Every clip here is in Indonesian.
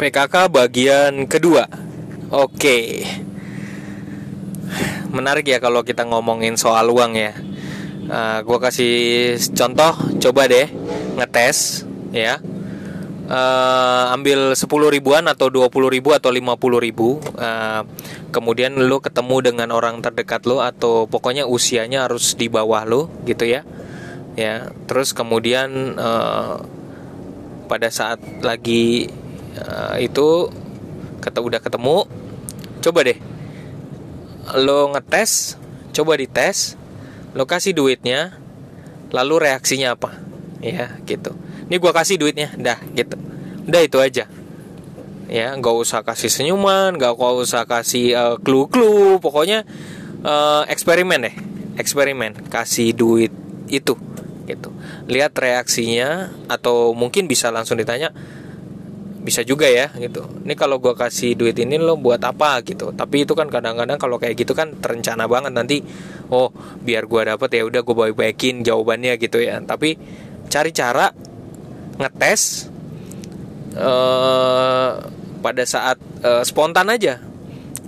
PKK bagian kedua. Oke. Menarik ya kalau kita ngomongin soal uang ya. Uh, gua kasih contoh, coba deh ngetes ya. Uh, ambil 10 ribuan atau 20 ribu atau 50 ribu uh, kemudian lo ketemu dengan orang terdekat lo atau pokoknya usianya harus di bawah lo gitu ya ya terus kemudian uh, pada saat lagi uh, itu kata udah ketemu coba deh. Lo ngetes coba dites lo kasih duitnya lalu reaksinya apa? Ya gitu. Ini gua kasih duitnya dah gitu. Udah itu aja. Ya nggak usah kasih senyuman nggak usah kasih uh, clue-clue. Pokoknya uh, eksperimen deh eksperimen. Kasih duit itu gitu. Lihat reaksinya atau mungkin bisa langsung ditanya bisa juga ya gitu. Ini kalau gue kasih duit ini lo buat apa gitu. Tapi itu kan kadang-kadang kalau kayak gitu kan terencana banget. Nanti oh biar gue dapet ya udah gue baik-baikin jawabannya gitu ya. Tapi cari cara ngetes uh, pada saat uh, spontan aja.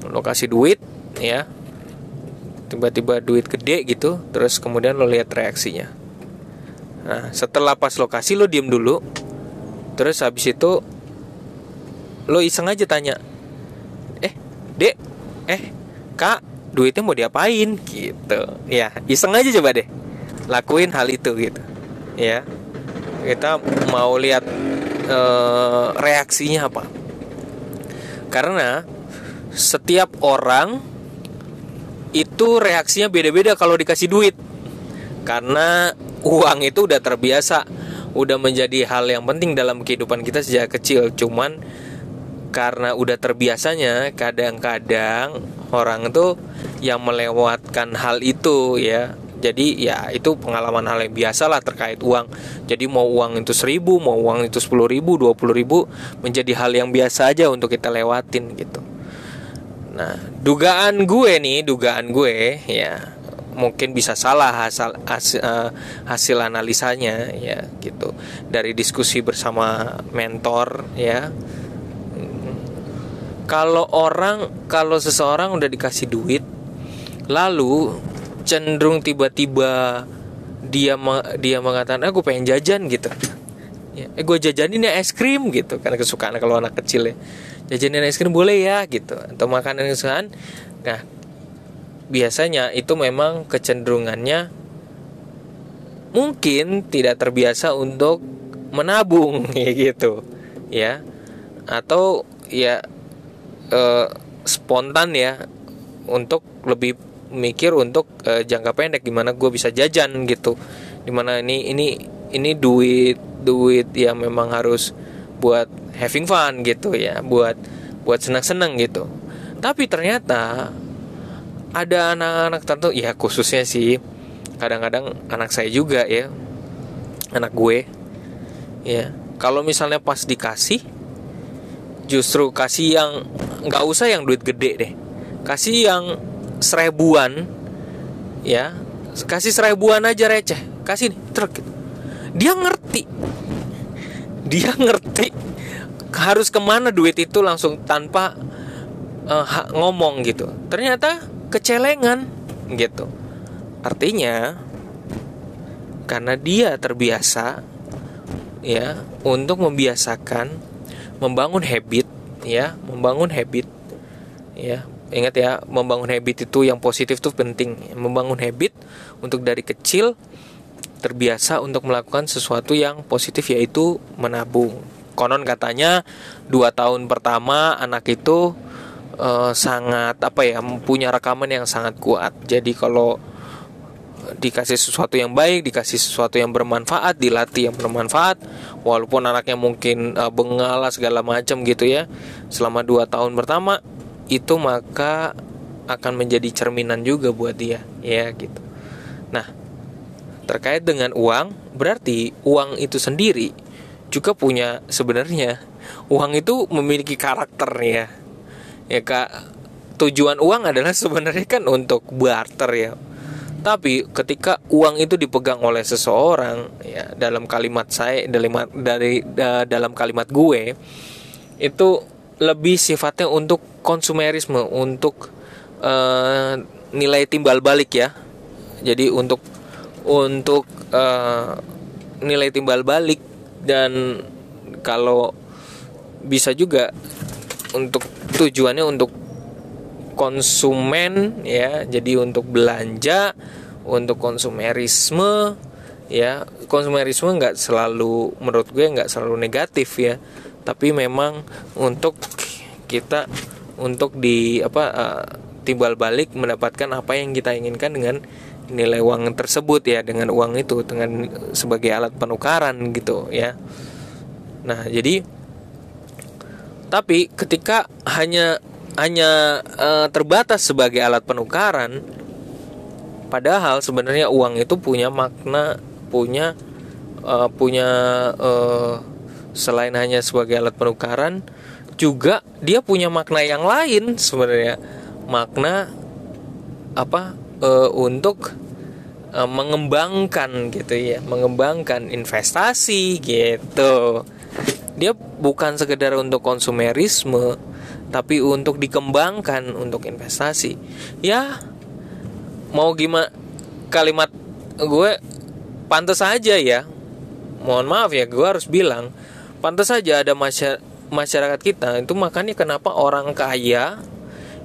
Lo kasih duit ya. Tiba-tiba duit gede gitu terus kemudian lo lihat reaksinya. Nah setelah pas lokasi lo diem dulu. Terus habis itu lo iseng aja tanya eh dek eh kak duitnya mau diapain? Gitu. Ya iseng aja coba deh lakuin hal itu gitu. Ya kita mau lihat e, reaksinya apa. Karena setiap orang itu reaksinya beda-beda kalau dikasih duit. Karena uang itu udah terbiasa udah menjadi hal yang penting dalam kehidupan kita sejak kecil. Cuman karena udah terbiasanya kadang-kadang orang tuh yang melewatkan hal itu ya. Jadi ya itu pengalaman hal yang biasa lah terkait uang. Jadi mau uang itu seribu mau uang itu sepuluh ribu dua puluh ribu menjadi hal yang biasa aja untuk kita lewatin gitu. Nah dugaan gue nih dugaan gue ya mungkin bisa salah hasil hasil, uh, hasil analisanya ya gitu. Dari diskusi bersama mentor ya kalau orang kalau seseorang udah dikasih duit lalu cenderung tiba-tiba dia dia mengatakan aku pengen jajan gitu. Ya eh gue jajanin ya es krim gitu. Karena kesukaan kalau anak kecil ya. Jajanin es krim boleh ya gitu. Atau makanan kesukaan. Nah biasanya itu memang kecenderungannya mungkin tidak terbiasa untuk menabung gitu. Ya. Atau ya uh, spontan ya untuk lebih mikir untuk uh, jangka pendek gimana gue bisa jajan gitu. Di mana ini ini ini duit duit yang memang harus buat having fun gitu ya buat buat senang-senang gitu. Tapi ternyata ada anak-anak tertentu ya khususnya sih kadang-kadang anak saya juga ya anak gue ya. Kalau misalnya pas dikasih justru kasih yang nggak usah yang duit gede deh. Kasih yang seribuan ya. Kasih seribuan aja receh. Kasih nih truk gitu. dia ngerti. Dia ngerti harus ke mana duit itu langsung tanpa uh, ngomong gitu. Ternyata kecelengan gitu. Artinya karena dia terbiasa ya untuk membiasakan membangun habit ya membangun habit. Ya ingat ya membangun habit itu yang positif tuh penting. Membangun habit untuk dari kecil terbiasa untuk melakukan sesuatu yang positif yaitu menabung. Konon katanya dua tahun pertama anak itu uh, sangat apa ya punya rekaman yang sangat kuat. Jadi kalau dikasih sesuatu yang baik, dikasih sesuatu yang bermanfaat, dilatih yang bermanfaat, walaupun anaknya mungkin uh, bengala segala macam gitu ya, selama dua tahun pertama itu maka akan menjadi cerminan juga buat dia, ya gitu. Nah, terkait dengan uang, berarti uang itu sendiri juga punya sebenarnya uang itu memiliki karakter ya, ya kak. Tujuan uang adalah sebenarnya kan untuk barter ya tapi ketika uang itu dipegang oleh seseorang ya dalam kalimat saya dalam dari dalam kalimat gue itu lebih sifatnya untuk konsumerisme untuk uh, nilai timbal balik ya. Jadi untuk untuk uh, nilai timbal balik dan kalau bisa juga untuk tujuannya untuk konsumen ya. Jadi untuk belanja untuk konsumerisme ya. Konsumerisme nggak selalu menurut gue nggak selalu negatif ya. Tapi memang untuk kita untuk di apa uh, timbal balik mendapatkan apa yang kita inginkan dengan nilai uang tersebut ya. Dengan uang itu dengan sebagai alat penukaran gitu ya. Nah jadi tapi ketika hanya hanya uh, terbatas sebagai alat penukaran. Padahal sebenarnya uang itu punya makna punya uh, punya uh, selain hanya sebagai alat penukaran juga dia punya makna yang lain sebenarnya. Makna apa? Uh, untuk uh, mengembangkan gitu ya mengembangkan investasi gitu. Dia bukan sekedar untuk konsumerisme tapi untuk dikembangkan untuk investasi ya mau gimana kalimat gue pantas saja ya. Mohon maaf ya gue harus bilang pantas saja ada masyarakat kita itu makanya kenapa orang kaya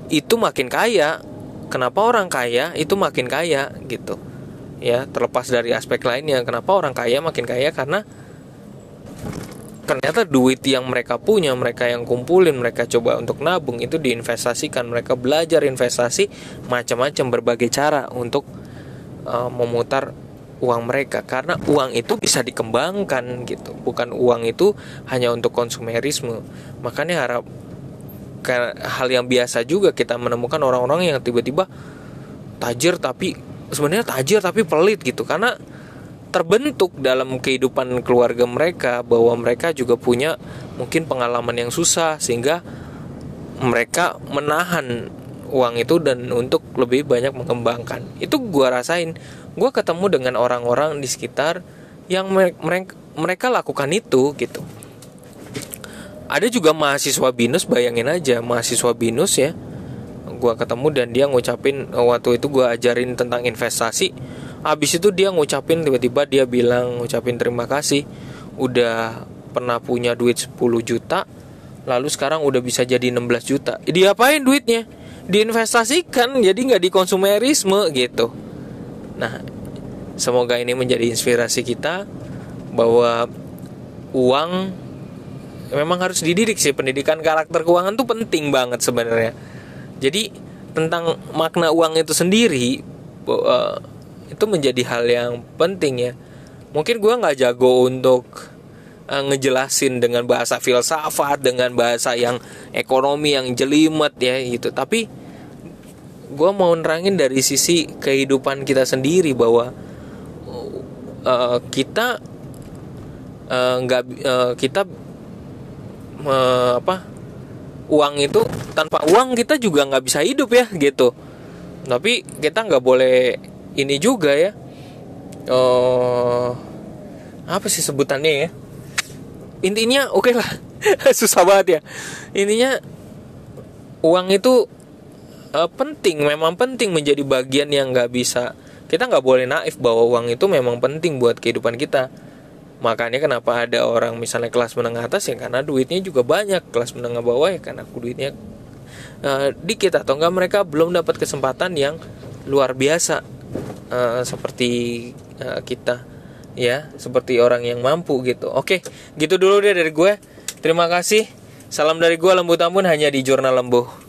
itu makin kaya. Kenapa orang kaya itu makin kaya gitu. Ya terlepas dari aspek lainnya kenapa orang kaya makin kaya? Karena ternyata duit yang mereka punya, mereka yang kumpulin, mereka coba untuk nabung itu diinvestasikan, mereka belajar investasi macam-macam berbagai cara untuk uh, memutar uang mereka. Karena uang itu bisa dikembangkan gitu. Bukan uang itu hanya untuk konsumerisme. Makanya harap hal yang biasa juga kita menemukan orang-orang yang tiba-tiba tajir tapi sebenarnya tajir tapi pelit gitu. Karena terbentuk dalam kehidupan keluarga mereka bahwa mereka juga punya mungkin pengalaman yang susah sehingga mereka menahan uang itu dan untuk lebih banyak mengembangkan. Itu gue rasain. Gue ketemu dengan orang-orang di sekitar yang mereka mereka lakukan itu gitu. Ada juga mahasiswa binus bayangin aja mahasiswa binus ya. Gue ketemu dan dia ngucapin waktu itu gue ajarin tentang investasi habis itu dia ngucapin tiba-tiba dia bilang ngucapin terima kasih. Udah pernah punya duit 10 juta lalu sekarang udah bisa jadi 16 juta. Diapain duitnya? Diinvestasikan jadi nggak di konsumerisme gitu. Nah semoga ini menjadi inspirasi kita bahwa uang memang harus dididik sih. Pendidikan karakter keuangan tuh penting banget sebenarnya. Jadi tentang makna uang itu sendiri uh, itu menjadi hal yang penting ya. Mungkin gue nggak jago untuk uh, ngejelasin dengan bahasa filsafat dengan bahasa yang ekonomi yang jelimet ya gitu. Tapi gue mau nerangin dari sisi kehidupan kita sendiri bahwa uh, kita nggak uh, uh, kita uh, apa uang itu tanpa uang kita juga nggak bisa hidup ya gitu. Tapi kita nggak boleh ini juga ya. Oh apa sih sebutannya ya? Intinya oke okay lah. Susah banget ya. Intinya uang itu uh, penting. Memang penting menjadi bagian yang nggak bisa. Kita nggak boleh naif bahwa uang itu memang penting buat kehidupan kita. Makanya kenapa ada orang misalnya kelas menengah atas ya? Karena duitnya juga banyak. Kelas menengah bawah ya karena duitnya uh, dikit atau enggak mereka belum dapat kesempatan yang luar biasa uh, seperti uh, kita ya seperti orang yang mampu gitu. Oke gitu dulu deh dari gue. Terima kasih. Salam dari gue lembu tambun hanya di jurnal lembu